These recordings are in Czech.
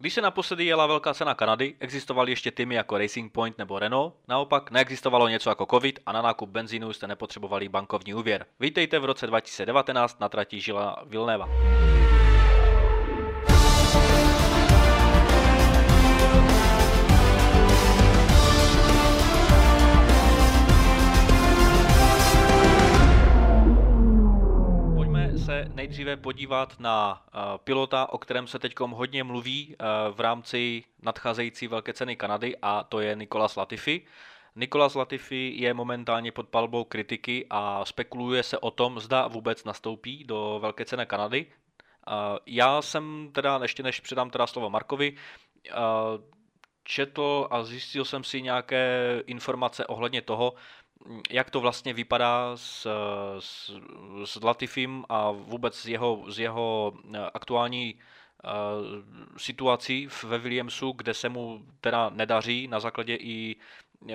Když se naposledy jela velká cena Kanady, existovaly ještě týmy jako Racing Point nebo Renault, naopak neexistovalo něco jako Covid a na nákup benzínu jste nepotřebovali bankovní úvěr. Vítejte v roce 2019 na trati Žila Vilneva. Nejdříve podívat na uh, pilota, o kterém se teď hodně mluví uh, v rámci nadcházející velké ceny Kanady a to je Nikolas Latifi. Nikolas Latifi je momentálně pod palbou kritiky a spekuluje se o tom, zda vůbec nastoupí do velké ceny Kanady. Uh, já jsem teda, ještě než předám teda slovo Markovi, četl a zjistil jsem si nějaké informace ohledně toho, jak to vlastně vypadá s, s, s Latifim a vůbec s jeho, s jeho eh, aktuální uh, situací ve Williamsu, kde se mu teda nedaří na základě i uh,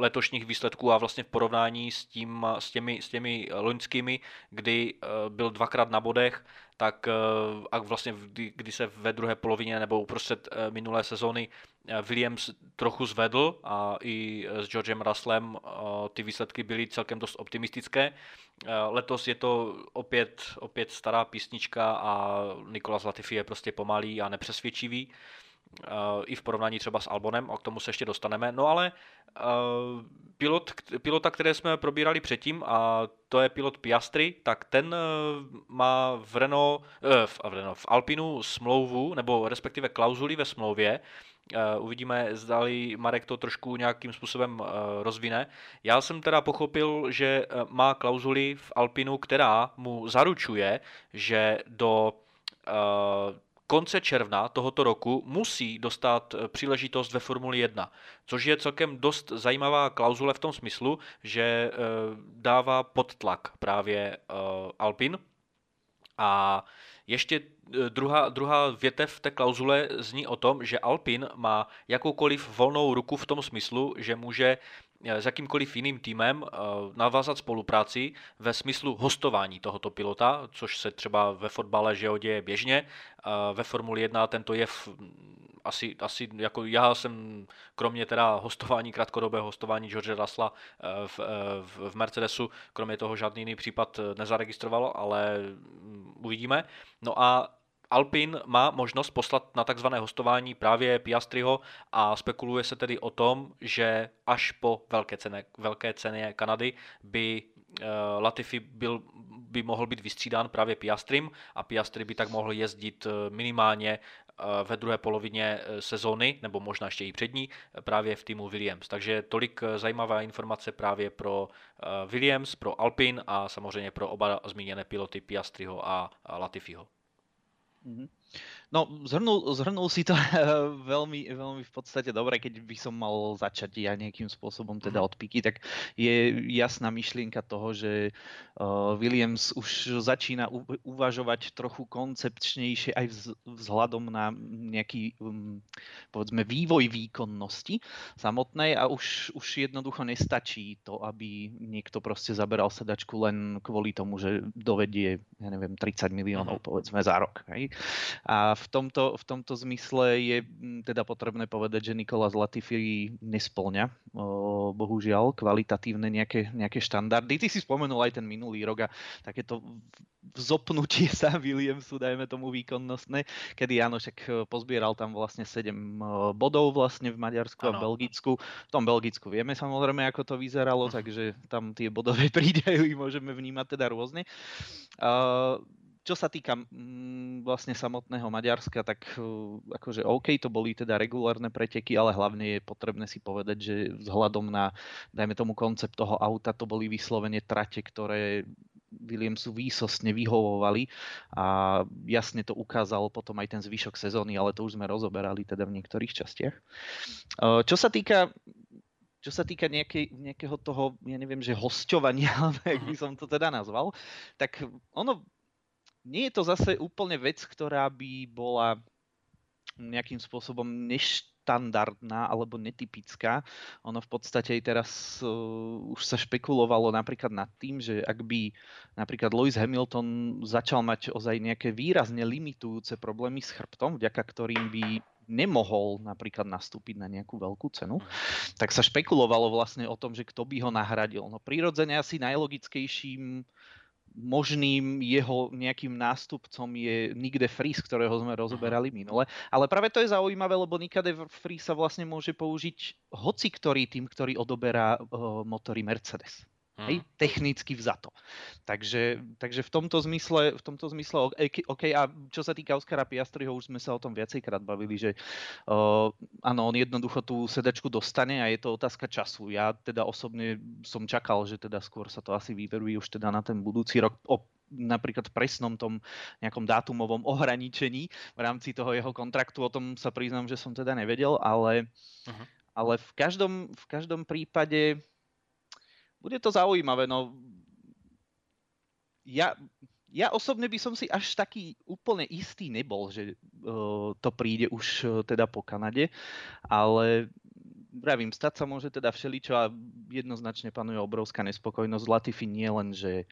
letošních výsledků a vlastně v porovnání s, tím, s, těmi, s těmi loňskými, kdy byl dvakrát na bodech, tak a vlastně kdy, kdy se ve druhé polovině nebo uprostřed minulé sezóny Williams trochu zvedl a i s Georgem Russellem ty výsledky byly celkem dost optimistické. Letos je to opět, opět stará písnička a Nikolas Latifi je prostě pomalý a nepřesvědčivý i v porovnání třeba s Albonem, a k tomu se ještě dostaneme. No ale pilot, pilota, které jsme probírali předtím, a to je pilot Piastri, tak ten má eh, v, v, Renault, v Alpinu smlouvu, nebo respektive klauzuli ve smlouvě, uvidíme, zdali Marek to trošku nějakým způsobem rozvine. Já jsem teda pochopil, že má klauzuli v Alpinu, která mu zaručuje, že do konce června tohoto roku musí dostat příležitost ve Formuli 1, což je celkem dost zajímavá klauzule v tom smyslu, že dává pod tlak právě Alpin. A ještě druhá, druhá větev té klauzule zní o tom, že Alpin má jakoukoliv volnou ruku v tom smyslu, že může s jakýmkoliv jiným týmem e, navázat spolupráci ve smyslu hostování tohoto pilota, což se třeba ve fotbale že děje běžně. Ve Formuli 1 tento jev asi, asi jako já jsem, kromě teda hostování, krátkodobého hostování George Russella eh, v, eh, v, v Mercedesu, kromě toho žádný jiný případ eh, nezaregistroval, ale mm, uvidíme. No a Alpin má možnost poslat na takzvané hostování právě Piastriho a spekuluje se tedy o tom, že až po velké ceně, velké ceně Kanady by Latifi byl, by mohl být vystřídán právě Piastrim a Piastri by tak mohl jezdit minimálně ve druhé polovině sezóny, nebo možná ještě i přední, právě v týmu Williams. Takže tolik zajímavá informace právě pro Williams, pro Alpin a samozřejmě pro oba zmíněné piloty Piastriho a Latifiho. Mm-hmm. No, zhrnul, zhrnul si to veľmi, veľmi v podstate dobre, keď by som mal začať ja nejakým spôsobom teda mhm. od piky, tak je jasná myšlienka toho, že uh, Williams už začína uvažovať trochu koncepčnejšie aj vzhľadom na nejaký, um, povedzme, vývoj výkonnosti samotnej a už, už jednoducho nestačí to, aby niekto proste zaberal sedačku len kvôli tomu, že dovedie, ja neviem, 30 miliónov, mhm. povedzme, za rok. Hej? A v tomto, v tomto zmysle je mm, teda potrebné povedať, že Nikola Latifi nesplňa bohužiaľ kvalitatívne nejaké, nejaké štandardy. Ty si spomenul aj ten minulý rok a takéto vzopnutie sa Williamsu, dajme tomu výkonnostné, kedy áno, však e, pozbieral tam vlastne 7 e, bodov vlastne v Maďarsku ano. a Belgicku. V tom Belgicku vieme samozrejme, ako to vyzeralo, takže tam tie bodové prídajú môžeme vnímať teda rôzne. Uh, čo sa týka mm, vlastne samotného Maďarska, tak uh, akože OK, to boli teda regulárne preteky, ale hlavne je potrebné si povedať, že vzhľadom na, dajme tomu, koncept toho auta, to boli vyslovene trate, ktoré Williamsu výsostne vyhovovali a jasne to ukázal potom aj ten zvyšok sezóny, ale to už sme rozoberali teda v niektorých častiach. Uh, čo sa týka čo sa týka nejakej, nejakého toho, ja neviem, že hosťovania, jak by som to teda nazval, tak ono nie je to zase úplne vec, ktorá by bola nejakým spôsobom neštandardná alebo netypická. Ono v podstate aj teraz uh, už sa špekulovalo napríklad nad tým, že ak by napríklad Lewis Hamilton začal mať ozaj nejaké výrazne limitujúce problémy s chrbtom, vďaka ktorým by nemohol napríklad nastúpiť na nejakú veľkú cenu, tak sa špekulovalo vlastne o tom, že kto by ho nahradil. No prirodzene asi najlogickejším možným jeho nejakým nástupcom je Nick de Vries, ktorého sme rozoberali minule. Ale práve to je zaujímavé, lebo Nick de Vries sa vlastne môže použiť hoci ktorý tým, ktorý odoberá uh, motory Mercedes. Hmm. Hej, technicky vzato. Takže, takže v tomto zmysle, v tomto zmysle OK, a čo sa týka Oscara Piastriho, už sme sa o tom viacejkrát bavili, že uh, áno, on jednoducho tú sedačku dostane a je to otázka času. Ja teda osobne som čakal, že teda skôr sa to asi vyveruje už teda na ten budúci rok o napríklad presnom tom nejakom dátumovom ohraničení v rámci toho jeho kontraktu. O tom sa priznám, že som teda nevedel, ale, uh-huh. ale v, každom, v každom prípade bude to zaujímavé. No, ja, ja osobne by som si až taký úplne istý nebol, že uh, to príde už uh, teda po Kanade, ale vravím, stať sa môže teda všeličo a jednoznačne panuje obrovská nespokojnosť. Latifi nie len, že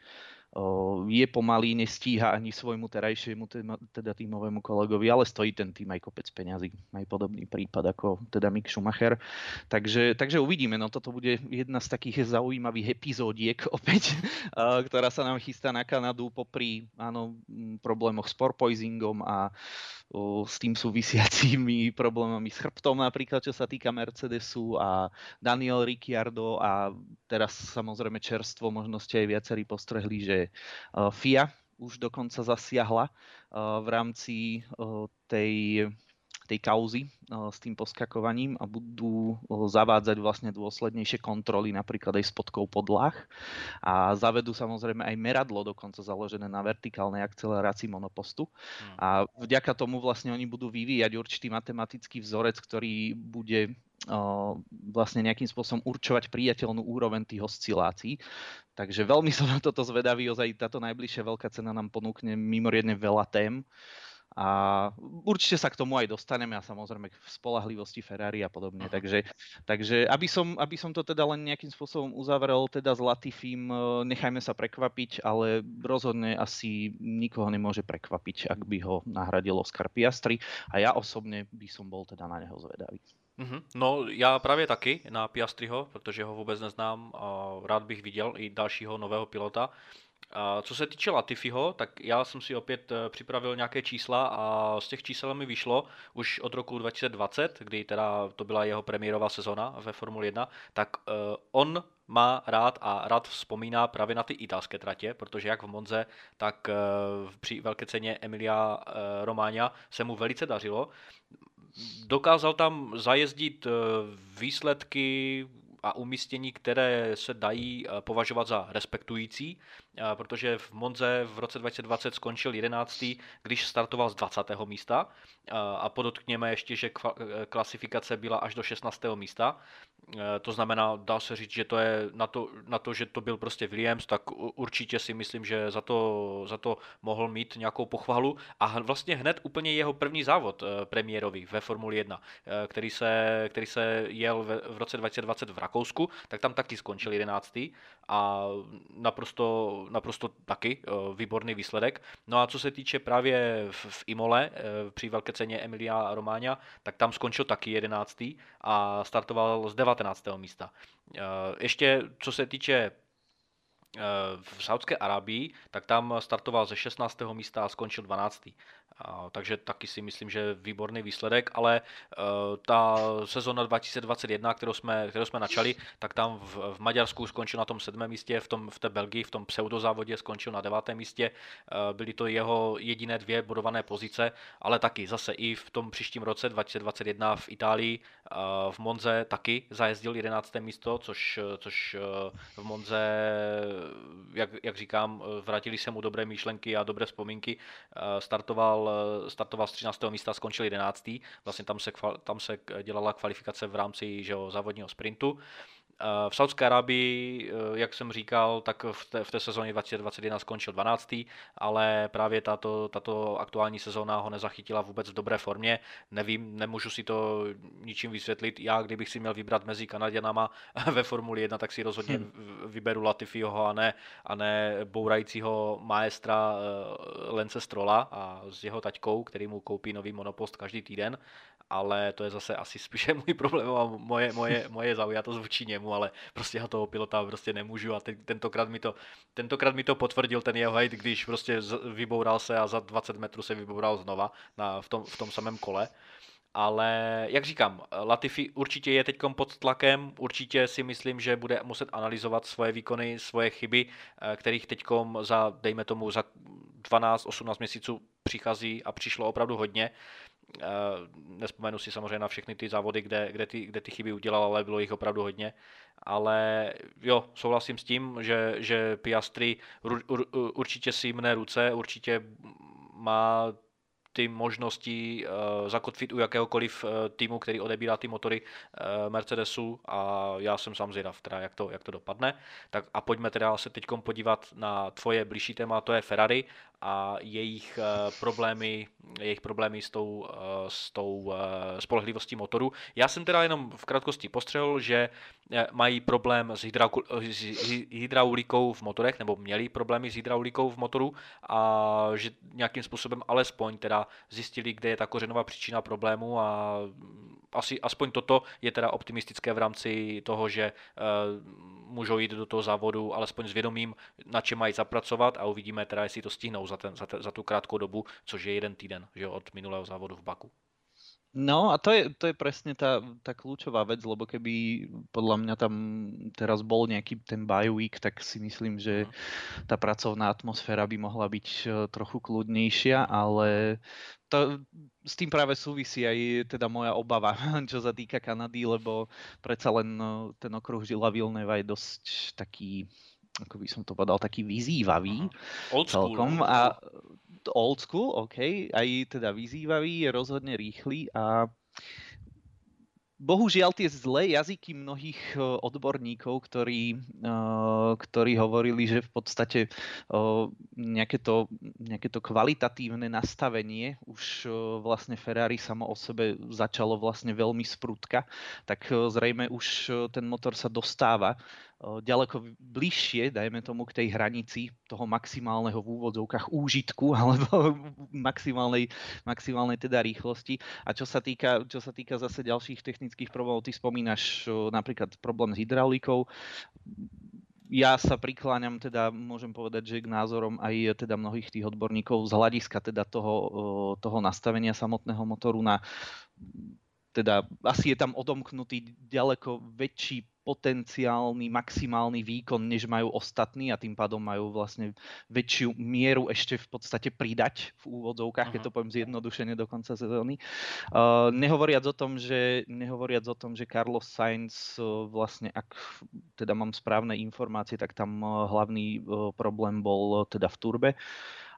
je pomalý, nestíha ani svojmu terajšiemu teda tímovému kolegovi, ale stojí ten tým aj kopec peňazí. Aj podobný prípad ako teda Mick Schumacher. Takže, takže uvidíme, no toto bude jedna z takých zaujímavých epizódiek opäť, ktorá sa nám chystá na Kanadu popri áno, problémoch s porpoisingom a s tým súvisiacimi problémami s chrbtom napríklad, čo sa týka Mercedesu a Daniel Ricciardo a teraz samozrejme čerstvo, možno ste aj viacerí postrehli, že FIA už dokonca zasiahla v rámci tej tej kauzy s tým poskakovaním a budú zavádzať vlastne dôslednejšie kontroly napríklad aj spodkou podlah a zavedú samozrejme aj meradlo dokonca založené na vertikálnej akcelerácii monopostu hmm. a vďaka tomu vlastne oni budú vyvíjať určitý matematický vzorec, ktorý bude vlastne nejakým spôsobom určovať priateľnú úroveň tých oscilácií. Takže veľmi som na toto zvedavý, ozaj táto najbližšia veľká cena nám ponúkne mimoriadne veľa tém. A určite sa k tomu aj dostaneme a samozrejme k spolahlivosti Ferrari a podobne. Takže, takže aby, som, aby som to teda len nejakým spôsobom uzavrel teda s Latifim, e, nechajme sa prekvapiť, ale rozhodne asi nikoho nemôže prekvapiť, ak by ho nahradil Oscar Piastri a ja osobne by som bol teda na neho zvedavý. Mm-hmm. No, já právě taky na Piastriho, protože ho vůbec neznám a rád bych viděl i dalšího nového pilota. Co se týče Latifiho, tak já jsem si opět eh, připravil nějaké čísla a z těch čísel mi vyšlo už od roku 2020, kdy teda to byla jeho premiérová sezona ve Formule 1, tak uh, on má rád a rád vzpomíná právě na ty italské tratě, protože jak v Monze, tak uh, při velké ceně Emilia Romagna se mu velice dařilo. Dokázal tam zajezdit výsledky a umístění, které se dají eh, považovat za respektující, eh, protože v Monze v roce 2020 skončil 11. když startoval z 20. místa eh, a podotkněme ještě, že klasifikace byla až do 16. místa, to znamená, dá se říct, že to je na to, na to, že to byl prostě Williams, tak určitě si myslím, že za to, za to mohl mít nějakou pochvalu a vlastně hned úplně jeho první závod premiérový ve Formuli 1, který se, který se jel v roce 2020 v Rakousku, tak tam taky skončil 11. a naprosto, naprosto taky eh, výborný výsledek. No a co se týče právě v, Imole eh, při velké ceně Emilia Romáňa, tak tam skončil taky 11. a startoval z 19. místa. Eh, ještě co se týče v Saudské Arábii, tak tam startoval ze 16. místa a skončil 12. Takže taky si myslím, že výborný výsledek, ale uh, ta sezona 2021, kterou jsme, kterou jsme načali, tak tam v, v Maďarsku skončil na tom sedmém místě, v, tom, v té Belgii, v tom pseudozávodě skončil na devátém místě. Uh, byly to jeho jediné dvě bodované pozice, ale taky zase i v tom příštím roce 2021 v Itálii, v Monze taky zajezdil 11. místo, což, což uh, v Monze, jak, jak říkám, vrátili se mu dobré myšlenky a dobré vzpomínky. Uh, startoval startoval, z 13. místa, skončil 11. Vlastně tam se, tam se dělala kvalifikace v rámci že jo, závodního sprintu. Eh, v Saudské Arábii, eh, jak jsem říkal, tak v té, v té sezóně 2021 skončil 12. ale právě tato, tato aktuální sezóna ho nezachytila vůbec v dobré formě. Nevím, nemůžu si to ničím vysvětlit. Já, kdybych si měl vybrat mezi Kanaděnama ve Formuli 1, tak si rozhodně hmm. vyberu Latifiho a ne, a ne bourajícího maestra eh, Lence Strola a s jeho taťkou, který mu koupí nový monopost každý týden ale to je zase asi spíše můj problém a moje, moje, moje zaujatost vůči němu, ale prostě já toho pilota prostě nemůžu a ten, tentokrát, mi to, tentokrát mi to potvrdil ten jeho hejt, když prostě vyboural se a za 20 metrů se vyboural znova na, v, tom, v tom samém kole. Ale jak říkám, Latifi určitě je teď pod tlakem, určitě si myslím, že bude muset analyzovat svoje výkony, svoje chyby, eh, kterých teď za, dejme tomu, za 12-18 měsíců přichází a přišlo opravdu hodně. Eh, nespomenu si samozřejmě na všechny ty závody, kde, kde, ty, kde ty chyby udělal, ale bylo jich opravdu hodně. Ale jo, souhlasím s tím, že, že Piastri určitě si mne ruce, určitě má ty možnosti uh, zakotvit u jakéhokoliv uh, týmu, který odebírá ty motory uh, Mercedesu a já jsem sám zvědav, teda jak to, jak to dopadne. Tak a pojďme teda se teď podívat na tvoje blížší téma, to je Ferrari a jejich uh, problémy, jejich problémy s tou, uh, s tou uh, spolehlivostí motoru. Já jsem teda jenom v krátkosti postřehl, že mají problém s, hydraulikou, s hydraulikou v motorech, nebo měli problémy s hydraulikou v motoru a že nějakým způsobem alespoň teda zjistili, kde je ta kořenová příčina problému a asi aspoň toto je teda optimistické v rámci toho, že můžou jít do toho závodu alespoň s vědomím, na čem mají zapracovat a uvidíme teda, jestli to stihnou za, ten, za, te, za tu krátkou dobu, což je jeden týden že od minulého závodu v Baku. No a to je, to je presne tá, tá kľúčová vec, lebo keby podľa mňa tam teraz bol nejaký ten bye week, tak si myslím, že tá pracovná atmosféra by mohla byť e, trochu kľudnejšia, ale to, s tým práve súvisí aj teda moja obava, čo sa týka Kanady, lebo predsa len e, ten okruh Žila Vilneva je dosť taký ako by som to povedal, taký vyzývavý Old school, celkom. No. A old school, OK, aj teda vyzývavý, je rozhodne rýchly a bohužiaľ tie zlé jazyky mnohých e, odborníkov, ktorí, e, ktorí hovorili, že v podstate e, nejaké to, nejaké to kvalitatívne nastavenie už vlastne Ferrari samo o sebe začalo vlastne veľmi sprutka, tak zrejme už ten motor sa dostáva ďaleko bližšie, dajme tomu, k tej hranici toho maximálneho v úvodzovkách úžitku alebo maximálnej, maximálnej teda rýchlosti. A čo sa týka, čo sa týka zase ďalších technických problémov, ty spomínaš napríklad problém s hydraulikou, ja sa prikláňam, teda môžem povedať, že k názorom aj teda mnohých tých odborníkov z hľadiska teda toho, toho nastavenia samotného motoru na teda asi je tam odomknutý ďaleko väčší potenciálny maximálny výkon, než majú ostatní a tým pádom majú vlastne väčšiu mieru ešte v podstate pridať v úvodzovkách, keď to poviem zjednodušene do konca sezóny. Uh, nehovoriac o tom, že, nehovoriac o tom, že Carlos Sainz uh, vlastne, ak teda mám správne informácie, tak tam uh, hlavný uh, problém bol uh, teda v turbe.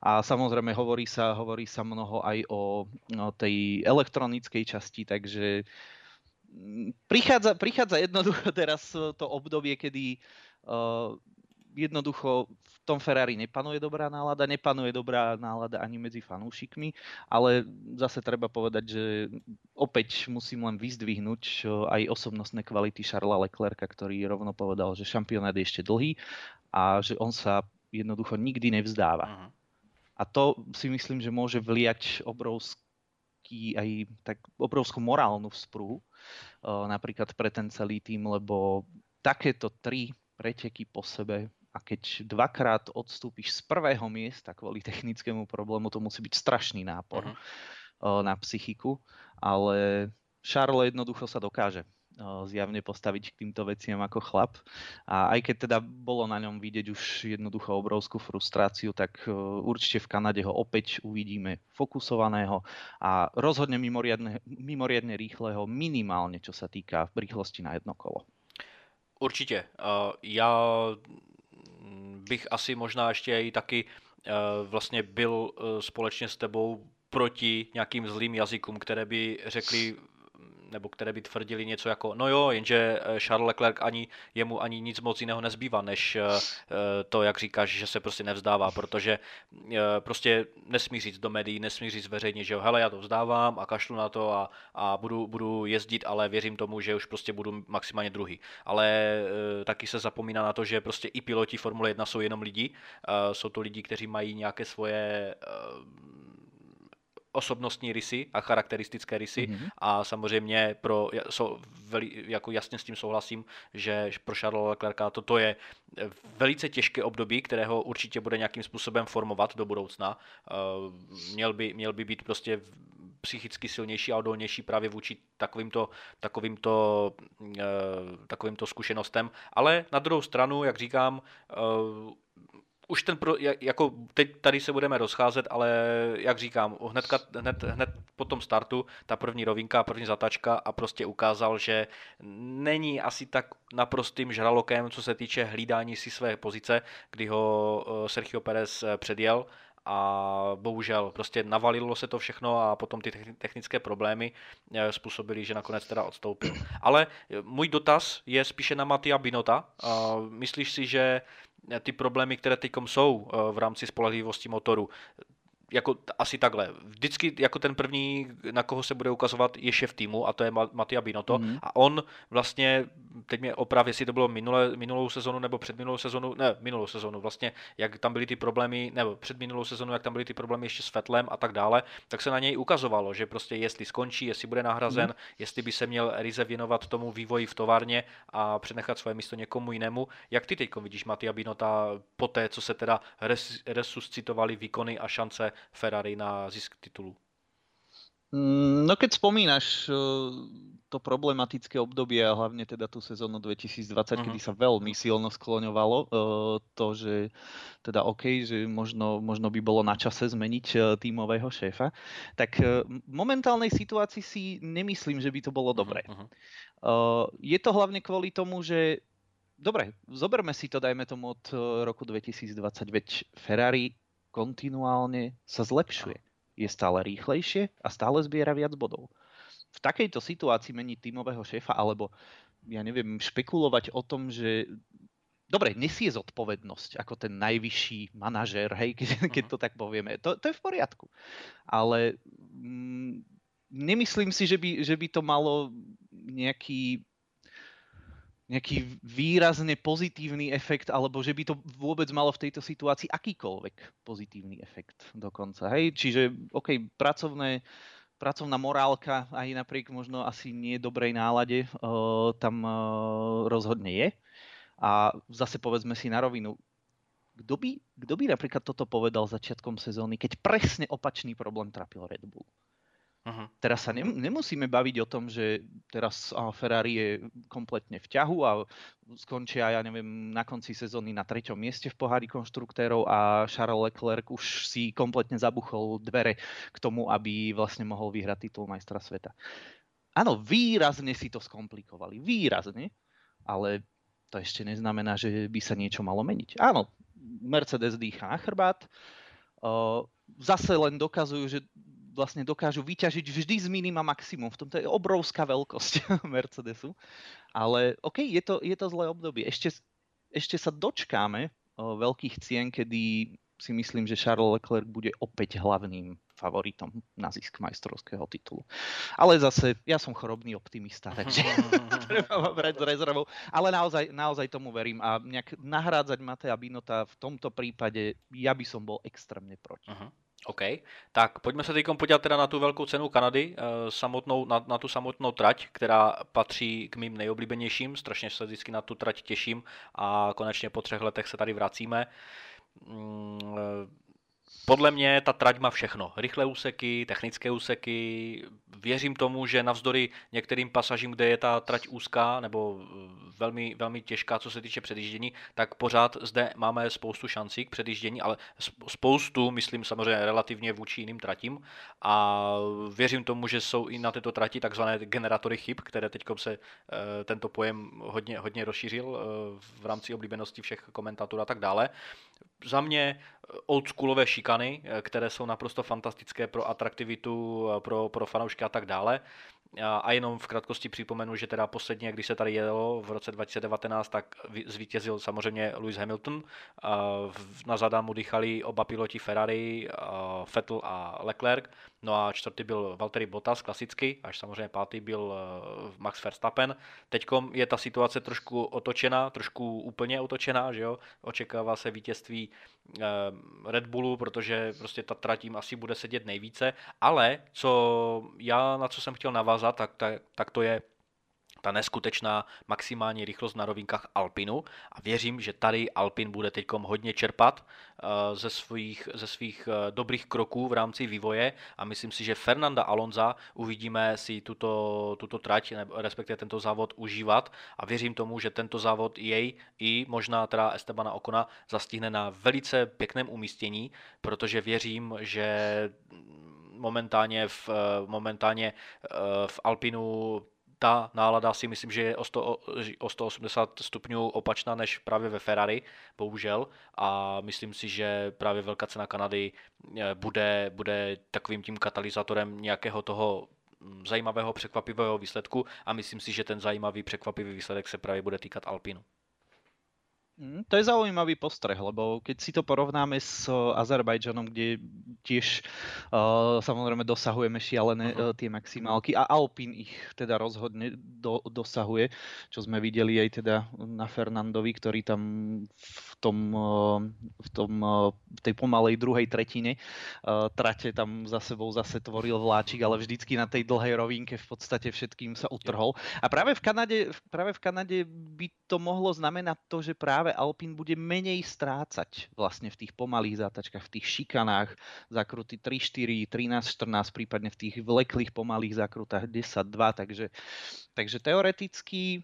A samozrejme hovorí sa, hovorí sa mnoho aj o, o tej elektronickej časti, takže prichádza, prichádza jednoducho teraz to obdobie, kedy uh, jednoducho v tom Ferrari nepanuje dobrá nálada, nepanuje dobrá nálada ani medzi fanúšikmi, ale zase treba povedať, že opäť musím len vyzdvihnúť aj osobnostné kvality Charlesa Leclerca, ktorý rovno povedal, že šampionát je ešte dlhý a že on sa jednoducho nikdy nevzdáva. Uh-huh. A to si myslím, že môže vliať obrovský aj tak obrovskú morálnu vzpruhu napríklad pre ten celý tým, lebo takéto tri preteky po sebe a keď dvakrát odstúpiš z prvého miesta kvôli technickému problému, to musí byť strašný nápor uh-huh. na psychiku, ale Charles jednoducho sa dokáže zjavne postaviť k týmto veciam ako chlap. A aj keď teda bolo na ňom vidieť už jednoducho obrovskú frustráciu, tak e, určite v Kanade ho opäť uvidíme fokusovaného a rozhodne mimoriadne, mimoriadne rýchleho minimálne, čo sa týka rýchlosti na jedno kolo. Určitě. Já bych asi možná ještě i taky e, vlastně byl e, společně s tebou proti nějakým zlým jazykům, které by řekli nebo které by tvrdili něco jako, no jo, jenže Charles Leclerc ani jemu ani nic moc jiného nezbývá, než to, jak říkáš, že se prostě nevzdává, protože prostě nesmí říct do médií, nesmí říct veřejně, že jo, hele, já to vzdávám a kašlu na to a, a budu, budu jezdit, ale věřím tomu, že už prostě budu maximálně druhý. Ale taky se zapomíná na to, že prostě i piloti Formule 1 jsou jenom lidi, jsou to lidi, kteří mají nějaké svoje osobnostní rysy a charakteristické rysy mm-hmm. a samozřejmě pro, so, veli, jako jasně s tím souhlasím, že pro Charlesa Leclerca toto je velice těžké období, kterého určitě bude nějakým způsobem formovat do budoucna. Uh, měl by, měl by být prostě psychicky silnější a odolnější právě vůči takovýmto, takovýmto, uh, takovýmto zkušenostem. Ale na druhou stranu, jak říkám, už ten, pro, jako teď tady se budeme rozcházet, ale jak říkám, hnedka, hned, hned po tom startu ta první rovinka, první zatačka a prostě ukázal, že není asi tak naprostým žralokem, co se týče hlídání si své pozice, kdy ho eh, Sergio Perez eh, předjel a bohužel prostě navalilo se to všechno a potom ty technické problémy eh, způsobily, že nakonec teda odstoupil. Ale můj dotaz je spíše na Matia Binota. Myslíš si, že ty problémy, které teď jsou eh, v rámci spolehlivosti motoru, jako asi takhle. Vždycky jako ten první, na koho se bude ukazovat, je šéf týmu a to je Matia Binotto mm-hmm. a on vlastně, teď mě oprav, jestli to bylo minulé, minulou sezonu nebo před minulou sezonu, ne, minulou sezonu vlastně, jak tam byly ty problémy, nebo před minulou sezonu, jak tam byly ty problémy ještě s Fetlem a tak dále, tak se na něj ukazovalo, že prostě jestli skončí, jestli bude nahrazen, mm-hmm. jestli by se měl Rize věnovat tomu vývoji v továrně a přenechat svoje místo někomu jinému. Jak ty teď vidíš Matia Binota po té, co se teda res, resuscitovali výkony a šance Ferrari na zisk titulu? Mm, no keď spomínaš eh, to problematické obdobie a hlavne teda tú sezónu 2020, uh-huh. kedy sa veľmi silno skloňovalo uh, to, že teda OK, že možno, možno by bolo na čase zmeniť uh, tímového šéfa, tak v momentálnej situácii si nemyslím, že by to bolo dobré. Uh-huh. Uh, je to hlavne kvôli tomu, že dobre, zoberme si to, dajme tomu od roku 2020, veď Ferrari kontinuálne sa zlepšuje. Je stále rýchlejšie a stále zbiera viac bodov. V takejto situácii meniť tímového šéfa alebo ja neviem, špekulovať o tom, že dobre, nesie zodpovednosť ako ten najvyšší manažér, hej, keď, keď mhm. to tak povieme. To, to je v poriadku. Ale mm, nemyslím si, že by, že by to malo nejaký nejaký výrazne pozitívny efekt, alebo že by to vôbec malo v tejto situácii akýkoľvek pozitívny efekt dokonca. Hej? Čiže, OK, pracovné, pracovná morálka aj napriek možno asi nie dobrej nálade uh, tam uh, rozhodne je. A zase povedzme si na rovinu, kto by, kto by napríklad toto povedal začiatkom sezóny, keď presne opačný problém trapil Red Bull? Uh-huh. Teraz sa nem, nemusíme baviť o tom, že teraz Ferrari je kompletne v ťahu a skončia, ja neviem, na konci sezóny na treťom mieste v pohári konštruktérov a Charles Leclerc už si kompletne zabuchol dvere k tomu, aby vlastne mohol vyhrať titul majstra sveta. Áno, výrazne si to skomplikovali. Výrazne. Ale to ešte neznamená, že by sa niečo malo meniť. Áno, Mercedes dýcha na chrbát. Zase len dokazujú, že vlastne dokážu vyťažiť vždy z minima maximum. V tomto je obrovská veľkosť Mercedesu. Ale OK, je to, je to zlé obdobie. Ešte, ešte sa dočkáme o, veľkých cien, kedy si myslím, že Charles Leclerc bude opäť hlavným favoritom na zisk majstrovského titulu. Ale zase, ja som chorobný optimista, takže treba ma brať s rezervou. Ale naozaj, naozaj tomu verím a nejak nahrádzať Matea Binota v tomto prípade, ja by som bol extrémne proti. Uh-huh. OK, tak pojďme se teď podívat teda na tu velkou cenu Kanady, eh, samotnou, na, na tu samotnou trať, která patří k mým nejoblíbenějším, strašně se vždycky na tu trať těším a konečně po třech letech se tady vracíme. Podle mě ta trať má všechno. Rychlé úseky, technické úseky. Věřím tomu, že navzdory některým pasažím, kde je ta trať úzká nebo eh, velmi, velmi těžká, co se týče předjíždění, tak pořád zde máme spoustu šancí k předjíždění, ale spoustu, myslím samozřejmě relativně vůči jiným tratím. A věřím tomu, že jsou i na této trati takzvané generatory chyb, které teď se eh, tento pojem hodně, hodně rozšířil eh, v rámci oblíbenosti všech komentátorů a tak dále za mě oldschoolové šikany, které jsou naprosto fantastické pro atraktivitu, pro, pro fanoušky a tak dále. A jenom v krátkosti připomenu, že teda posledně, když se tady jelo v roce 2019, tak zvítězil samozřejmě Lewis Hamilton. Na zadám mu dýchali oba piloti Ferrari, Vettel a Leclerc. No a čtvrtý byl Valtteri Bottas, klasicky, až samozřejmě pátý byl eh, Max Verstappen. Teď je ta situace trošku otočená, trošku úplně otočená, že jo? Očekává se vítězství eh, Red Bullu, protože prostě ta tratím asi bude sedět nejvíce, ale co já na co jsem chtěl navázat, tak, tak, tak to je ta neskutečná maximální rychlost na rovinkách Alpinu a věřím, že tady Alpin bude teď hodně čerpat eh, ze svých, ze svých eh, dobrých kroků v rámci vývoje a myslím si, že Fernanda Alonza uvidíme si tuto, tuto trať, respektive tento závod užívat a věřím tomu, že tento závod jej i možná teda Estebana Okona zastihne na velice pěkném umístění, protože věřím, že momentálně v, eh, momentálně v Alpinu ta nálada si myslím, že je o, 100, o 180 stupňů opačná než právě ve Ferrari, bohužel. A myslím si, že právě velká cena Kanady eh, bude, bude takovým tím katalyzátorem nějakého toho mm, zajímavého překvapivého výsledku a myslím si, že ten zajímavý překvapivý výsledek se právě bude týkat Alpinu. Mm, to je zaujímavý postreh, lebo keď si to porovnáme s Azerbajdžanom, kde tiež uh, samozrejme dosahujeme šialené uh, tie maximálky a Alpin ich teda rozhodne do, dosahuje, čo sme videli aj teda na Fernandovi, ktorý tam v tom, uh, v tom uh, v tej pomalej druhej tretine uh, trate tam za sebou zase tvoril vláčik, ale vždycky na tej dlhej rovinke v podstate všetkým sa utrhol. A práve v Kanade, práve v Kanade by to mohlo znamenať to, že práve Alpín bude menej strácať vlastne v tých pomalých zátačkách, v tých šikanách, zakruty 3-4, 13-14, prípadne v tých vleklých pomalých zakrutách 10-2, takže, takže teoreticky,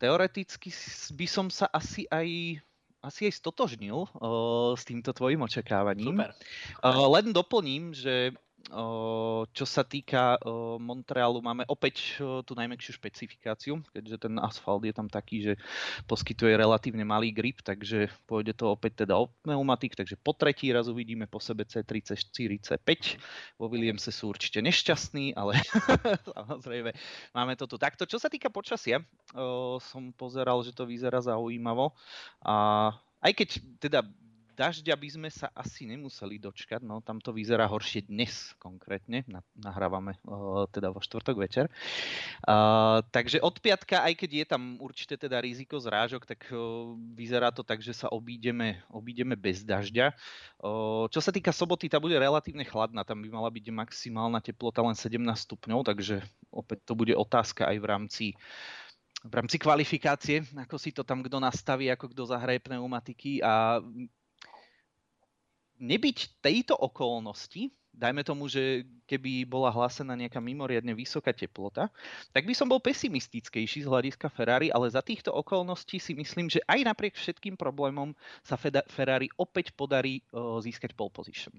teoreticky by som sa asi aj asi aj stotožnil uh, s týmto tvojim očakávaním. Super. Uh, len doplním, že čo sa týka Montrealu, máme opäť tú najmäkšiu špecifikáciu, keďže ten asfalt je tam taký, že poskytuje relatívne malý grip, takže pôjde to opäť teda o pneumatik, takže po tretí raz uvidíme po sebe C34, C5. Vo Williamse sú určite nešťastní, ale samozrejme máme to tu takto. Čo sa týka počasia, som pozeral, že to vyzerá zaujímavo a aj keď teda dažďa by sme sa asi nemuseli dočkať, no tam to vyzerá horšie dnes konkrétne, nahrávame uh, teda vo štvrtok večer. Takže od piatka, aj keď je tam určite teda riziko zrážok, tak uh, vyzerá to tak, že sa obídeme, obídeme bez dažďa. Uh, čo sa týka soboty, tá bude relatívne chladná, tam by mala byť maximálna teplota len 17 stupňov, takže opäť to bude otázka aj v rámci v rámci kvalifikácie, ako si to tam kto nastaví, ako kto zahraje pneumatiky a nebyť tejto okolnosti, dajme tomu, že keby bola hlásená nejaká mimoriadne vysoká teplota, tak by som bol pesimistickejší z hľadiska Ferrari, ale za týchto okolností si myslím, že aj napriek všetkým problémom sa Ferrari opäť podarí získať pole position.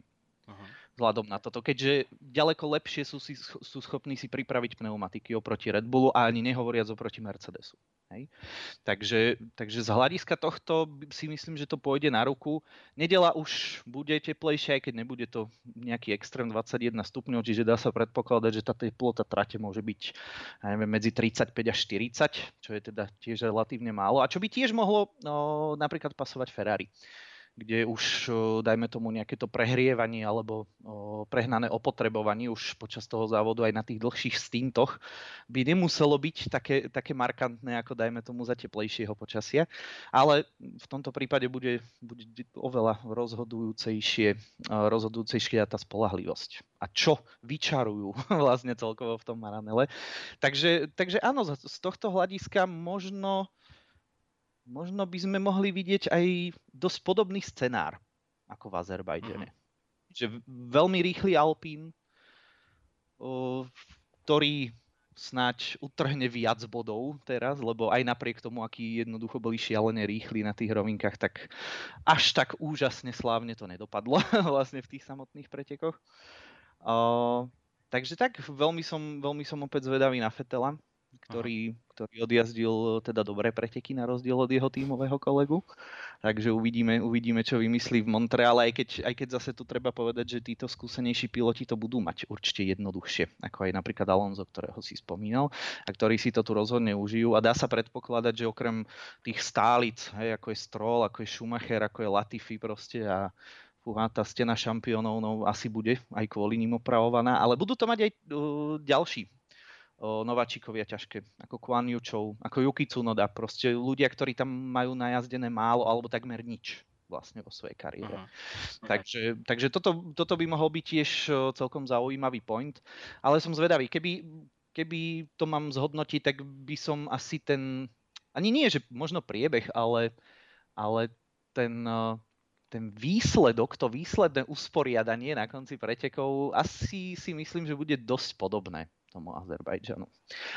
Uh-huh. Vzhľadom na toto, keďže ďaleko lepšie sú, si, sú schopní si pripraviť pneumatiky oproti Red Bullu a ani nehovoriac oproti Mercedesu. Hej. Takže, takže z hľadiska tohto si myslím, že to pôjde na ruku. Nedela už bude teplejšia, aj keď nebude to nejaký extrém 21 stupňov, čiže dá sa predpokladať, že tá teplota trate môže byť neviem, medzi 35 a 40, čo je teda tiež relatívne málo. A čo by tiež mohlo no, napríklad pasovať Ferrari kde už, dajme tomu, nejaké to prehrievanie alebo prehnané opotrebovanie už počas toho závodu aj na tých dlhších stintoch by nemuselo byť také, také markantné, ako dajme tomu za teplejšieho počasia. Ale v tomto prípade bude, bude oveľa rozhodujúcejšie, rozhodujúcejšia tá spolahlivosť. A čo vyčarujú vlastne celkovo v tom Maranele. Takže, takže áno, z tohto hľadiska možno možno by sme mohli vidieť aj dosť podobný scenár ako v Azerbajdžane. Mm. Že veľmi rýchly Alpín, ktorý snáď utrhne viac bodov teraz, lebo aj napriek tomu, aký jednoducho boli šialené rýchli na tých rovinkách, tak až tak úžasne slávne to nedopadlo vlastne v tých samotných pretekoch. Uh, takže tak, veľmi som, veľmi som opäť zvedavý na Fetela, ktorý, ktorý odjazdil teda dobré preteky na rozdiel od jeho tímového kolegu. Takže uvidíme, uvidíme, čo vymyslí v Montreale, aj keď, aj keď zase tu treba povedať, že títo skúsenejší piloti to budú mať určite jednoduchšie, ako aj napríklad Alonso, ktorého si spomínal, a ktorí si to tu rozhodne užijú. A dá sa predpokladať, že okrem tých stálic, hej, ako je Stroll, ako je Schumacher, ako je Latifi proste a fúha, tá stena šampiónov no, asi bude aj kvôli ním opravovaná, ale budú to mať aj uh, ďalší nováčikovia ťažké, ako Kwan Yuchou, ako Yuki Tsunoda, proste ľudia, ktorí tam majú najazdené málo alebo takmer nič vlastne vo svojej kariére. Uh-huh. Takže, takže toto, toto by mohol byť tiež celkom zaujímavý point, ale som zvedavý, keby, keby to mám zhodnotiť, tak by som asi ten, ani nie, že možno priebeh, ale, ale ten, ten výsledok, to výsledné usporiadanie na konci pretekov asi si myslím, že bude dosť podobné tomu Azerbajdžanu.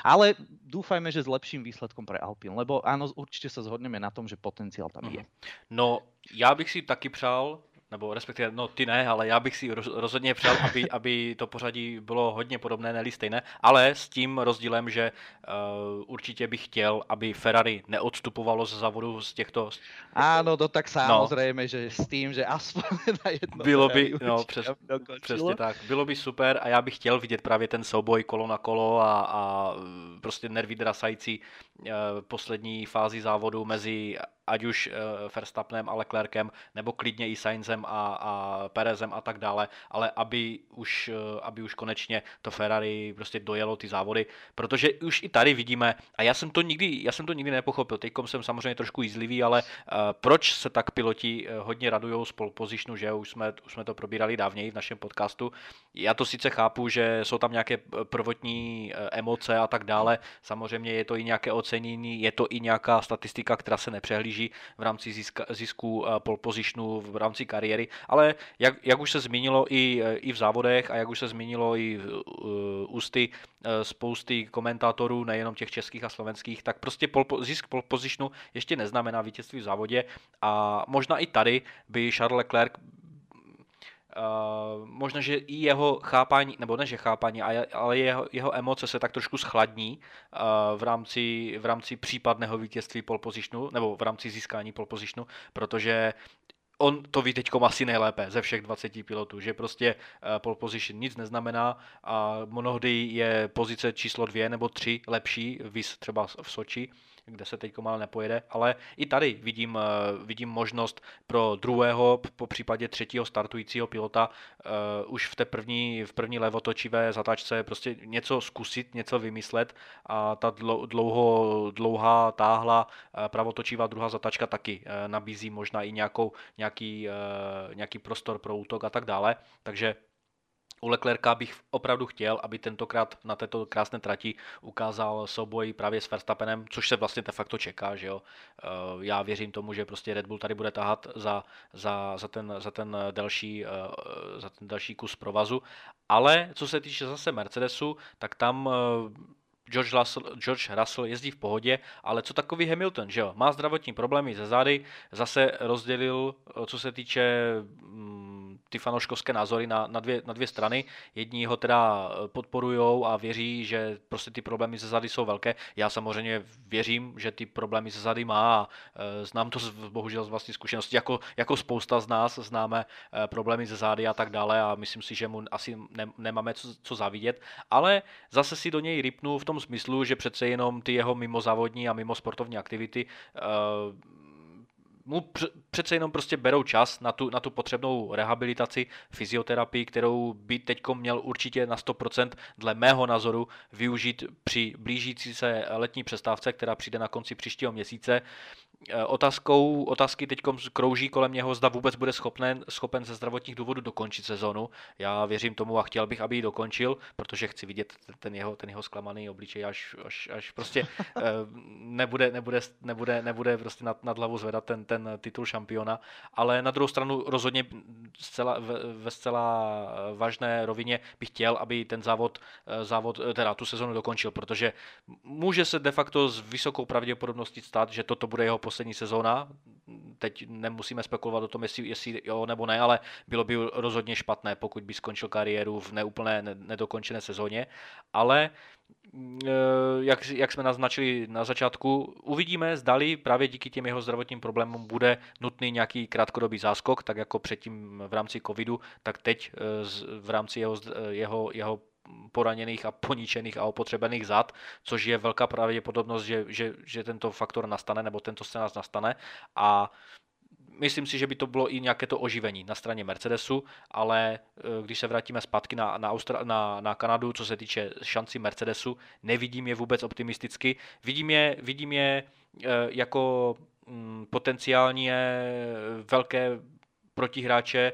Ale dúfajme, že s lepším výsledkom pre Alpin, lebo áno, určite sa zhodneme na tom, že potenciál tam je. No, já bych si taky přál, nebo respektive, no ty ne, ale já bych si rozhodně přál, aby, aby to pořadí bylo hodně podobné, ne stejné, ale s tím rozdílem, že uh, určitě bych chtěl, aby Ferrari neodstupovalo z závodu z těchto... Áno, to tak no. samozřejmě, no. že s tím, že aspoň na jedno Bylo by, no přes, přesně tak, bylo by super a já bych chtěl vidět právě ten souboj kolo na kolo a, a prostě nervy drasající uh, poslední fázi závodu mezi ať už uh, Verstappenem a Leclerkem, nebo klidně i Sainzem a, a Perezem a tak dále, ale aby už, uh, aby už konečně to Ferrari prostě dojelo ty závody, protože už i tady vidíme, a já jsem to nikdy, já jsem to nikdy nepochopil, teď jsem samozřejmě trošku jízlivý, ale uh, proč se tak piloti hodně radují z pole positionu, že už jsme, už jsme to probírali dávněji v našem podcastu. Já to sice chápu, že jsou tam nějaké prvotní emoce a tak dále, samozřejmě je to i nějaké ocenění, je to i nějaká statistika, která se nepřehlíží soutěží v rámci získa, zisku eh, pole positionu v rámci kariéry, ale jak, jak už se zmínilo i, eh, i v závodech a jak už se zmínilo i uh, ústy uh, spousty komentátorů, nejenom těch českých a slovenských, tak prostě pol, zisk pole positionu ještě neznamená vítězství v závodě. A možná i tady by Charles Leclerc Uh, možná, že i jeho chápání, nebo ne, že chápání, ale jeho, jeho emoce se tak trošku schladní uh, v, rámci, v rámci případného vítězství pole positionu, nebo v rámci získání pole positionu, protože on to ví teď asi nejlépe ze všech 20 pilotů, že prostě uh, pole position nic neznamená a mnohdy je pozice číslo dvě nebo tři lepší, vys třeba v Soči, kde se teď ale nepojede, ale i tady vidím, eh, vidím možnost pro druhého, po případě třetího startujícího pilota uh, už v té první, v první levotočivé zatáčce prostě něco zkusit, něco vymyslet a ta dlouho, dlouhá, táhla eh, pravotočivá druhá zatačka taky nabízí možná i nějakou, nějaký, nějaký prostor pro útok a tak dále, takže u Leclerca bych opravdu chtěl, aby tentokrát na této krásné trati ukázal souboj právě s Verstappenem, což se vlastně de facto čeká, že jo. Eh, já věřím tomu, že prostě Red Bull tady bude tahat za, za, za, ten, za, ten, další, eh, za ten další kus provazu, ale co se týče zase Mercedesu, tak tam eh, George Russell, George Russell jezdí v pohodě, ale co takový Hamilton, že jo? Má zdravotní problémy ze zády, zase rozdělil, co se týče mm, ty fanouškovské názory na, na, dvě, na dvě strany. Jedni ho teda eh, podporují a věří, že prostě ty problémy ze zady jsou velké. Já samozřejmě věřím, že ty problémy ze zady má a e, znám to z, bohužel z vlastní zkušenosti. Jako, jako spousta z nás známe e, problémy ze zády a tak dále a myslím si, že mu asi ne, nemáme co, co závidět. Ale zase si do něj rypnu v tom smyslu, že přece jenom ty jeho mimozávodní a mimo sportovní aktivity e, mu přece jenom prostě berou čas na tu, na tu potřebnou rehabilitaci, fyzioterapii, kterou by teď měl určitě na 100% dle mého názoru využít při blížící se letní přestávce, která přijde na konci příštího měsíce. Eh, otázkou, otázky teď krouží kolem něho, zda vůbec bude schopen, schopen ze zdravotních důvodů dokončit sezonu. Já věřím tomu a chtěl bych, aby ji dokončil, protože chci vidět ten jeho, ten jeho zklamaný obličej, až, až, až prostě eh, nebude, nebude, nebude, nebude prostě nad, nad hlavu zvedat ten, ten titul šampiona. Ale na druhou stranu rozhodně zcela, ve, ve zcela vážné rovině bych chtěl, aby ten závod, eh, závod, teda tu sezonu dokončil, protože může se de facto s vysokou pravděpodobností stát, že toto bude jeho poslední sezóna. Teď nemusíme spekulovat o tom, jestli, jestli jo nebo ne, ale bylo by rozhodně špatné, pokud by skončil kariéru v neúplné, nedokončené sezóně. Ale jak, jak jsme naznačili na začátku, uvidíme, zdali právě díky těm jeho zdravotním problémům bude nutný nějaký krátkodobý záskok, tak jako předtím v rámci covidu, tak teď v rámci jeho, jeho, jeho poraněných a poničených a opotřebených zad, což je velká pravděpodobnost, že, že, že tento faktor nastane, nebo tento scénář nastane a myslím si, že by to bylo i nějaké to oživení na straně Mercedesu, ale eh, když se vrátíme zpátky na, na, Austra- na, na Kanadu, co se týče šanci Mercedesu, nevidím je vůbec optimisticky. Vidím je, vidím je eh, jako mm, potenciálně velké protihráče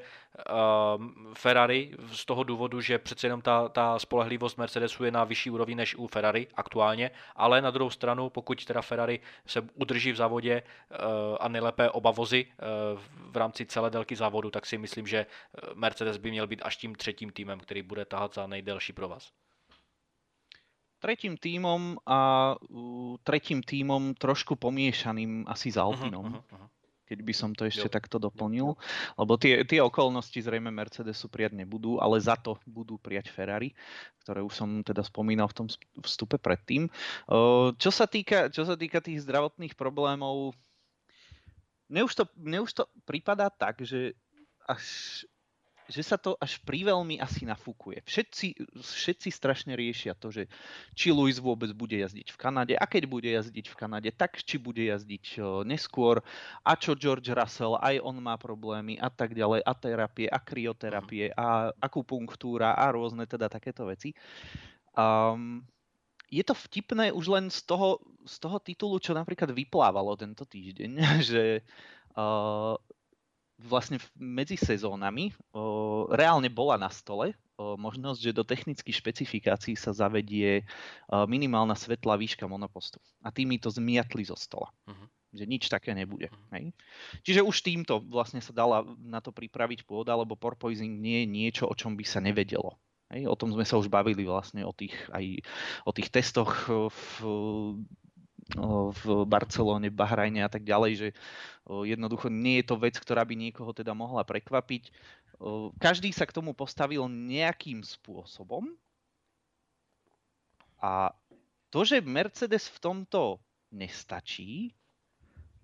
Ferrari z toho důvodu, že přece jenom ta, ta spolehlivost Mercedesu je na vyšší úrovni než u Ferrari aktuálně, ale na druhou stranu, pokud teda Ferrari se udrží v závodě uh, a nejlépe oba vozy uh, v rámci celé délky závodu, tak si myslím, že Mercedes by měl být až tím třetím týmem, který bude tahat za nejdelší provaz tretím týmom a uh, tretím týmom trošku pomiešaným asi s Alpinom. Uh-huh, uh-huh keď by som to ešte jo. takto doplnil. Lebo tie, tie okolnosti zrejme Mercedesu prijať nebudú, ale za to budú prijať Ferrari, ktoré už som teda spomínal v tom vstupe predtým. Čo sa týka, čo sa týka tých zdravotných problémov, mne už to, mne už to prípada tak, že až že sa to až priveľmi asi nafúkuje. Všetci, všetci strašne riešia to, že či Luis vôbec bude jazdiť v Kanade a keď bude jazdiť v Kanade, tak či bude jazdiť neskôr a čo George Russell, aj on má problémy a tak ďalej a terapie a krioterapie a akupunktúra a rôzne teda takéto veci. Um, je to vtipné už len z toho, z toho titulu, čo napríklad vyplávalo tento týždeň, že uh, vlastne medzi sezónami o, reálne bola na stole o, možnosť, že do technických špecifikácií sa zavedie o, minimálna svetlá výška monopostu. A tými to zmiatli zo stola. Uh-huh. Že nič také nebude. Uh-huh. Hej? Čiže už týmto vlastne sa dala na to pripraviť pôda, lebo porpoising nie je niečo, o čom by sa nevedelo. Hej? O tom sme sa už bavili vlastne o tých, aj o tých testoch v v Barcelone, v Bahrajne a tak ďalej, že jednoducho nie je to vec, ktorá by niekoho teda mohla prekvapiť. Každý sa k tomu postavil nejakým spôsobom a to, že Mercedes v tomto nestačí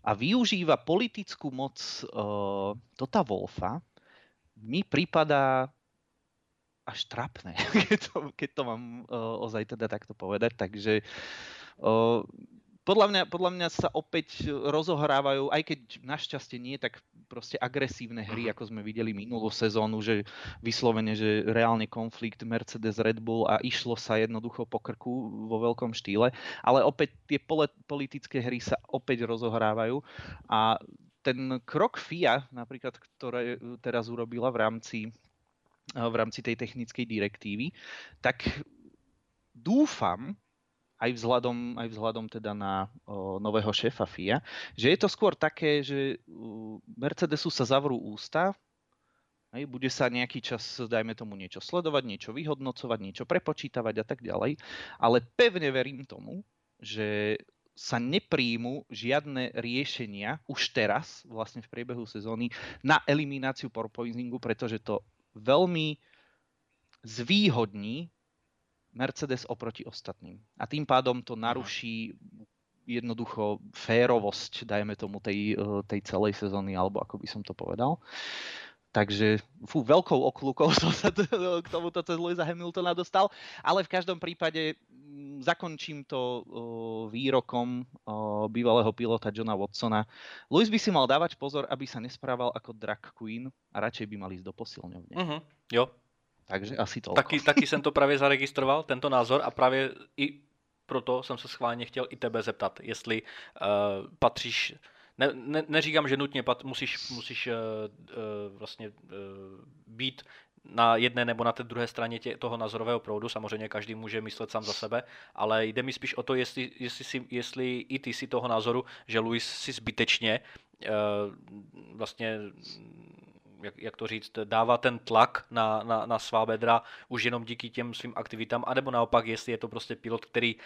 a využíva politickú moc uh, Tota Wolfa, mi prípada až trapné, keď to, keď to mám uh, ozaj teda takto povedať. Takže uh, podľa mňa, podľa mňa sa opäť rozohrávajú, aj keď našťastie nie tak proste agresívne hry, ako sme videli minulú sezónu, že vyslovene, že reálne konflikt Mercedes Red Bull a išlo sa jednoducho po krku vo veľkom štýle, ale opäť tie politické hry sa opäť rozohrávajú. A ten krok FIA, napríklad, ktoré teraz urobila v rámci v rámci tej technickej direktívy, tak dúfam, aj vzhľadom, aj vzhľadom teda na o, nového šéfa FIA, že je to skôr také, že Mercedesu sa zavrú ústa, hej, bude sa nejaký čas, dajme tomu, niečo sledovať, niečo vyhodnocovať, niečo prepočítavať a tak ďalej, ale pevne verím tomu, že sa nepríjmu žiadne riešenia už teraz, vlastne v priebehu sezóny, na elimináciu porpoisingu, pretože to veľmi zvýhodní Mercedes oproti ostatným. A tým pádom to naruší jednoducho férovosť, dajme tomu, tej, eh, tej celej sezóny, alebo ako by som to povedal. Takže fú, veľkou okľukou som sa t- k tomuto cez Louisa Hamiltona dostal, ale v každom prípade mm, zakončím to uh, výrokom uh, bývalého pilota Johna Watsona. Louis by si mal dávať pozor, aby sa nesprával ako drag queen a radšej by mal ísť do posilňovne. Uh-huh. Jo, takže asi to. Taky, taky jsem to právě zaregistroval, tento názor, a právě i proto jsem se schválně chtěl i tebe zeptat, jestli uh, patříš, ne, ne, neříkám, že nutně pat, musíš, musíš uh, uh, vlastně uh, být na jedné nebo na té druhé straně tě, toho názorového proudu, samozřejmě každý může myslet sám za sebe, ale jde mi spíš o to, jestli, jestli, si, jestli i ty si toho názoru, že Luis si zbytečně uh, vlastně jak, jak to říct, dává ten tlak na, na, na svá bedra už jenom díky těm svým aktivitám, anebo naopak, jestli je to prostě pilot, který uh,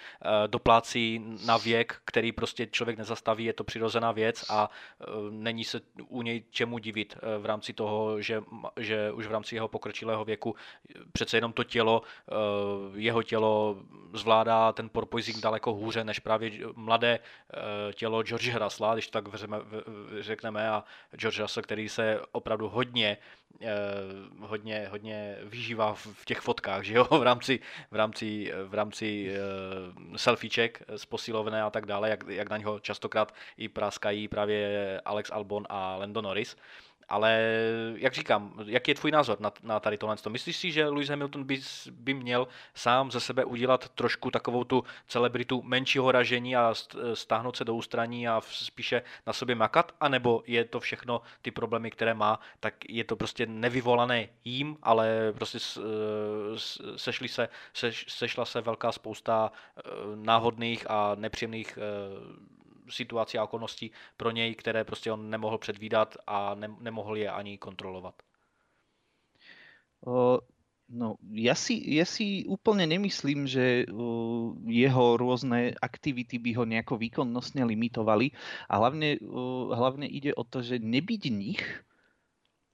doplácí na věk, který prostě člověk nezastaví, je to přirozená věc a uh, není se u něj čemu divit uh, v rámci toho, že, že už v rámci jeho pokročilého věku přece jenom to tělo, uh, jeho tělo zvládá ten porpoising daleko hůře než právě mladé uh, tělo George Russella, když tak vřeme, řekneme, a George Russell, který se opravdu hodně, eh, hodně, hodně vyžívá v těch fotkách, že jo, v rámci, v rámci, v rámci eh, selfieček z posilovné a tak dále, jak, jak na něho častokrát i praskají právě Alex Albon a Lando Norris. Ale jak říkám, jaký je tvůj názor na, na tady tohle? Myslíš si, že Lewis Hamilton by, by měl sám ze sebe udělat trošku takovou tu celebritu menšího ražení a stáhnout se do ústraní a spíše na sobě makat? A nebo je to všechno ty problémy, které má, tak je to prostě nevyvolané jím, ale prostě sešli se, seš, sešla se velká spousta eh, náhodných a nepříjemných eh, situací a okolností pro něj, které prostě on nemohl předvídat a ne, nemohl je ani kontrolovat. Uh, no, ja si, ja si úplne nemyslím, že uh, jeho rôzne aktivity by ho nejako výkonnostne limitovali a hlavne, uh, hlavne ide o to, že nebyť nich,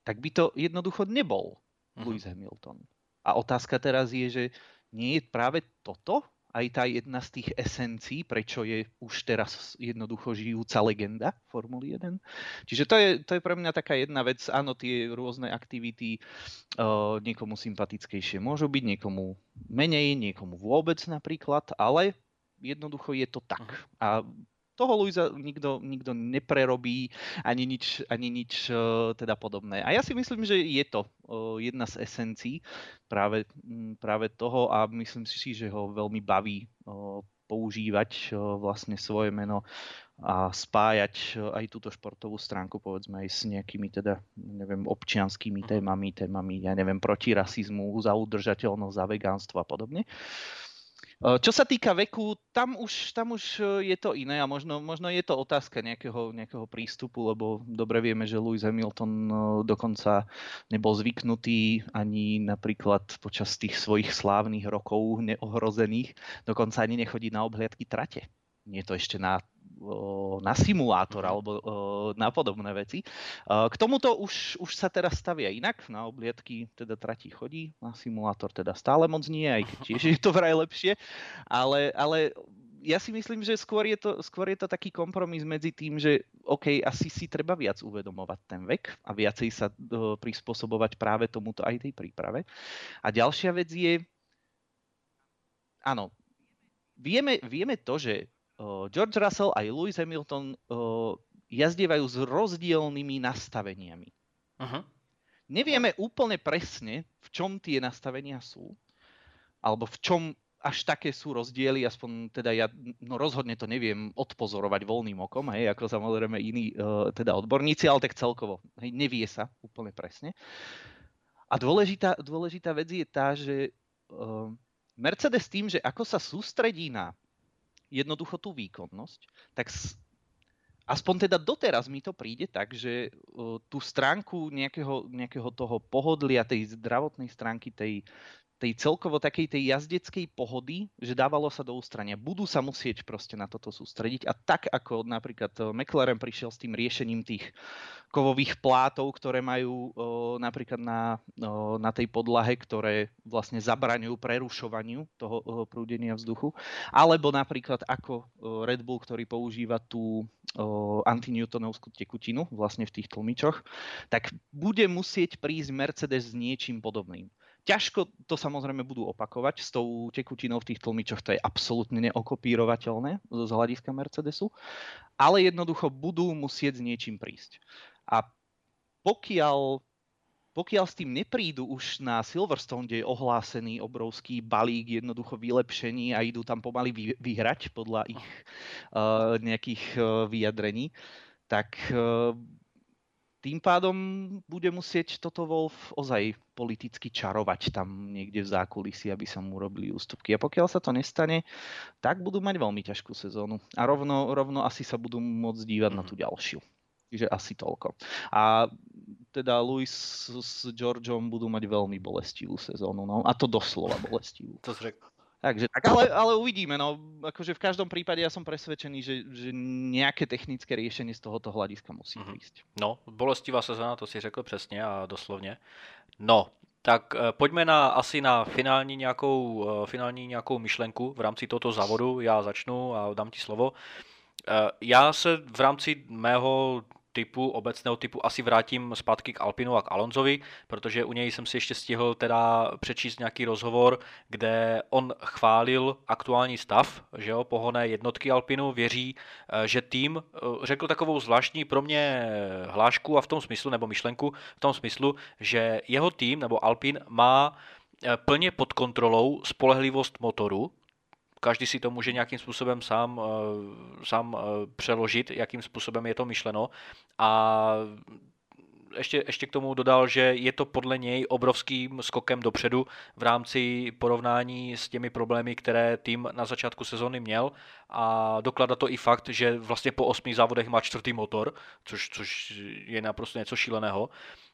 tak by to jednoducho nebol uh-huh. Lewis Hamilton. A otázka teraz je, že nie je práve toto aj tá jedna z tých esencií, prečo je už teraz jednoducho žijúca legenda Formuly 1. Čiže to je, to je pre mňa taká jedna vec. Áno, tie rôzne aktivity uh, niekomu sympatickejšie môžu byť, niekomu menej, niekomu vôbec napríklad, ale jednoducho je to tak. A toho Luisa nikto, nikto neprerobí ani nič, ani nič uh, teda podobné. A ja si myslím, že je to uh, jedna z esencií práve, um, práve toho a myslím si, že ho veľmi baví uh, používať vlastne svoje meno a spájať aj túto športovú stránku povedzme aj s nejakými teda, neviem, občianskými mhm. témami, témami, ja neviem, proti rasizmu, za udržateľnosť, za vegánstvo a podobne. Uh, Eh, čo sa týka veku, tam už, tam už eh, je to iné a možno, možno je to otázka nejakého, nejakého prístupu, lebo dobre vieme, že Lewis Hamilton eh, dokonca nebol zvyknutý ani napríklad počas tých svojich slávnych rokov neohrozených, dokonca ani nechodí na obhliadky trate. Nie to ešte na na simulátor mhm. alebo na podobné veci. K tomuto už, už sa teraz stavia inak. Na obliadky teda tratí chodí, na simulátor teda stále moc nie, aj keď tiež je to vraj lepšie. Ale, ale ja si myslím, že skôr je, to, skôr je to taký kompromis medzi tým, že OK, asi si treba viac uvedomovať ten vek a viacej sa prispôsobovať práve tomuto aj tej príprave. A ďalšia vec je, áno, vieme, vieme to, že George Russell aj Lewis Hamilton jazdievajú s rozdielnymi nastaveniami. Uh-huh. Nevieme úplne presne, v čom tie nastavenia sú, alebo v čom až také sú rozdiely, aspoň teda ja no rozhodne to neviem odpozorovať voľným okom, hej, ako samozrejme iní uh, teda odborníci, ale tak celkovo, hej, nevie sa úplne presne. A dôležitá, dôležitá vec je tá, že uh, Mercedes tým, že ako sa sústredí na jednoducho tú výkonnosť, tak aspoň teda doteraz mi to príde tak, že tú stránku nejakého, nejakého toho pohodlia, tej zdravotnej stránky, tej, tej celkovo takej tej jazdeckej pohody, že dávalo sa do ústrania. Budú sa musieť proste na toto sústrediť a tak ako napríklad eh, McLaren prišiel s tým riešením tých kovových plátov, ktoré majú o, eh, napríklad na, o, na tej podlahe, ktoré vlastne zabraňujú prerušovaniu toho o, prúdenia vzduchu, alebo napríklad ako o, Red Bull, ktorý používa tú antinewtonovskú tekutinu vlastne v tých tlmičoch, tak bude musieť prísť Mercedes s niečím podobným. Ťažko to samozrejme budú opakovať s tou tekutinou v tých tlmičoch, to je absolútne neokopírovateľné z hľadiska Mercedesu, ale jednoducho budú musieť s niečím prísť. A pokiaľ pokiaľ s tým neprídu už na Silverstone, kde je ohlásený obrovský balík jednoducho vylepšení a idú tam pomaly vyhrať podľa ich uh, nejakých uh, vyjadrení, tak uh, tým pádom bude musieť toto Wolf ozaj politicky čarovať tam niekde v zákulisí, aby sa mu robili ústupky. A pokiaľ sa to nestane, tak budú mať veľmi ťažkú sezónu. A rovno, rovno asi sa budú môcť dívať mm-hmm. na tú mhm. ďalšiu. Čiže asi toľko. A teda Luis s Georgeom budú mať veľmi bolestivú sezónu, no. A to doslova bolestivú. To řekl. Takže tak, ale, ale uvidíme, no. Akože v každom prípade ja som presvedčený, že, že nejaké technické riešenie z tohoto hľadiska musí mm-hmm. prísť. No, bolestivá sezóna, to si řekl přesně a doslovně. No, tak eh, pojďme na, asi na finální nějakou, eh, finální nějakou myšlenku v rámci tohoto závodu. Já začnu a dám ti slovo. Eh, já se v rámci mého typu, obecného typu asi vrátím zpátky k Alpinu a k Alonzovi, protože u něj jsem si ještě stihl teda přečíst nějaký rozhovor, kde on chválil aktuální stav, že jo, pohoné jednotky Alpinu, věří, eh, že tým eh, řekl takovou zvláštní pro mě hlášku a v tom smyslu, nebo myšlenku, v tom smyslu, že jeho tým nebo Alpin má eh, plně pod kontrolou spolehlivost motoru, každý si to může nějakým způsobem sám, eh, sám eh, přeložit, jakým způsobem je to myšleno. A ještě, ještě k tomu dodal, že je to podle něj obrovským skokem dopředu v rámci porovnání s těmi problémy, které tým na začátku sezóny měl a dokládá to i fakt, že vlastně po osmi závodech má čtvrtý motor, což, což je naprosto něco šíleného.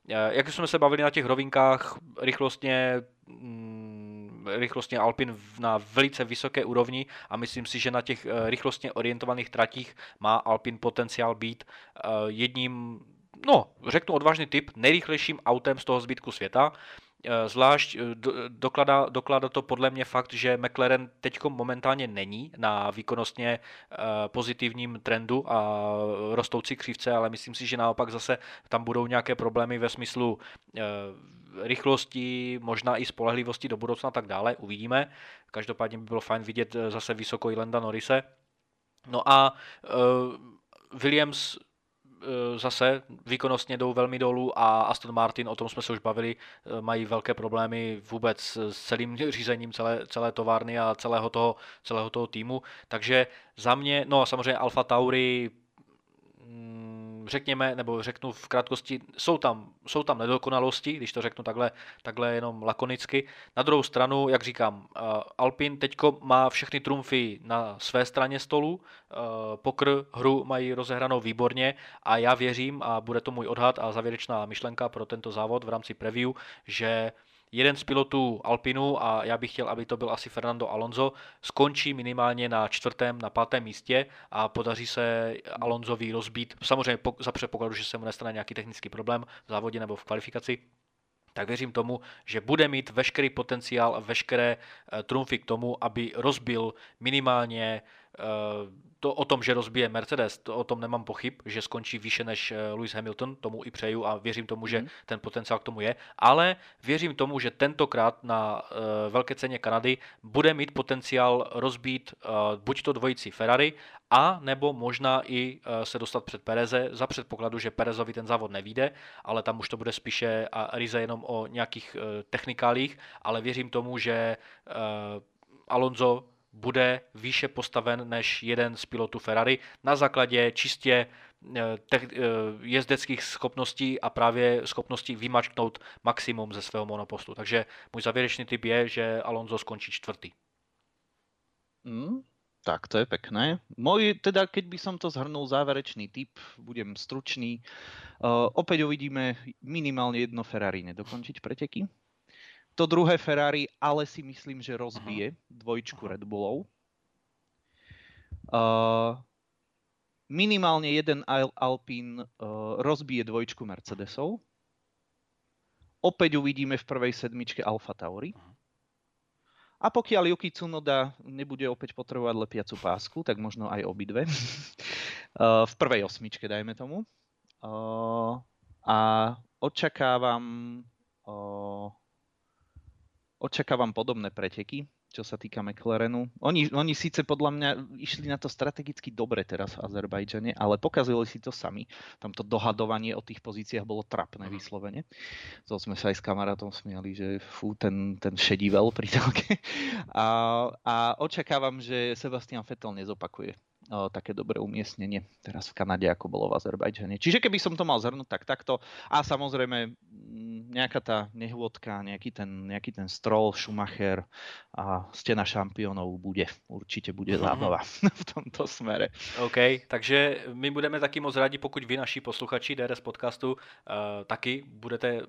Eh, jak jsme se bavili na těch rovinkách, rychlostně, mm, rychlostně Alpin na velice vysoké úrovni a myslím si, že na těch eh, rychlostně orientovaných tratích má Alpin potenciál být eh, jedním, no, řeknu odvážný typ, nejrychlejším autem z toho zbytku světa. Eh, zvlášť eh, dokládá, dokládá to podle mě fakt, že McLaren teď momentálně není na výkonnostně eh, pozitivním trendu a rostoucí křivce, ale myslím si, že naopak zase tam budou nějaké problémy ve smyslu rychlosti, možná i spolehlivosti do budoucna a tak dále, uvidíme. Každopádně by bylo fajn vidět zase vysoko i Lenda Norise. No a Williams zase výkonnostně jdou velmi dolů a Aston Martin, o tom jsme se už bavili, eh, mají velké problémy vůbec s celým řízením celé, celé továrny a celého toho, celého toho týmu. Takže za mě, no a samozřejmě Alfa Tauri mm, řekněme, nebo řeknu v krátkosti, jsou tam, jsou tam nedokonalosti, když to řeknu takhle, takhle jenom lakonicky. Na druhou stranu, jak říkám, eh, Alpin teďko má všechny trumfy na své straně stolu, eh, pokr hru mají rozehranou výborně a já věřím, a bude to můj odhad a závěrečná myšlenka pro tento závod v rámci preview, že jeden z pilotů Alpinu, a já bych chtěl, aby to byl asi Fernando Alonso, skončí minimálně na čtvrtém, na pátém místě a podaří se Alonsovi rozbít, samozřejmě za předpokladu, že se mu nestane nějaký technický problém v závodě nebo v kvalifikaci, tak věřím tomu, že bude mít veškerý potenciál veškeré eh, trumfy k tomu, aby rozbil minimálně to o tom, že rozbije Mercedes, to o tom nemám pochyb, že skončí výše než eh, Lewis Hamilton, tomu i přeju a věřím tomu, že mm. ten potenciál k tomu je, ale věřím tomu, že tentokrát na uh, velké ceně Kanady bude mít potenciál rozbít buď to dvojici Ferrari, a nebo možná i se dostat před Pereze za předpokladu, že Perezovi ten závod nevíde, ale tam už to bude spíše a ryze jenom o nějakých technikálích, ale věřím tomu, že Alonso bude výše postaven než jeden z pilotů Ferrari na základě čistě eh, eh, jezdeckých schopností a právě schopností vymačknout maximum ze svého monopostu. Takže můj závěrečný typ je, že Alonso skončí čtvrtý. Mm, tak, to je pekné. Môj, teda keď by som to zhrnul, záverečný typ, budem stručný. Uh, opäť uvidíme minimálne jedno Ferrari nedokončiť preteky to druhé Ferrari, ale si myslím, že rozbije uh-huh. dvojčku Red Bullov. Uh, minimálne jeden Al- Alpine uh, rozbije dvojčku Mercedesov. Opäť uvidíme v prvej sedmičke Alfa Tauri. A pokiaľ Yuki Tsunoda nebude opäť potrebovať lepiacu pásku, tak možno aj obidve. uh, v prvej osmičke, dajme tomu. A očakávam očakávam podobné preteky, čo sa týka McLarenu. Oni, oni síce podľa mňa išli na to strategicky dobre teraz v Azerbajdžane, ale pokazili si to sami. Tam to dohadovanie o tých pozíciách bolo trapné mhm. vyslovene. To sme sa aj s kamarátom smiali, že fú, ten, ten šedivel pri telke. A, a očakávam, že Sebastian Vettel nezopakuje také dobré umiestnenie teraz v Kanade, ako bolo v Azerbajdžane. Čiže keby som to mal zhrnúť, tak takto. A samozrejme nejaká tá nehôdka, nejaký ten, nejaký ten strol, Schumacher a stena šampiónov bude. Určite bude mhm. zábava v tomto smere. OK, takže my budeme taky moc rádi, pokud vy, naši posluchači DRS podcastu, uh, taky budete,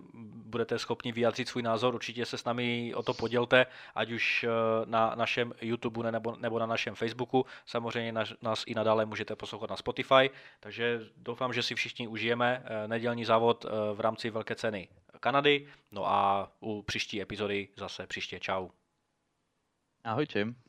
budete schopni vyjádřit svůj názor. Určitě se s nami o to podělte, ať už uh, na našem YouTube nebo, nebo na našem Facebooku. Samozřejmě na, nás i nadále můžete poslouchat na Spotify, takže doufám, že si všichni užijeme eh, nedělní závod eh, v rámci Velké ceny Kanady. No a u příští epizody zase příště. Čau. Ahojte.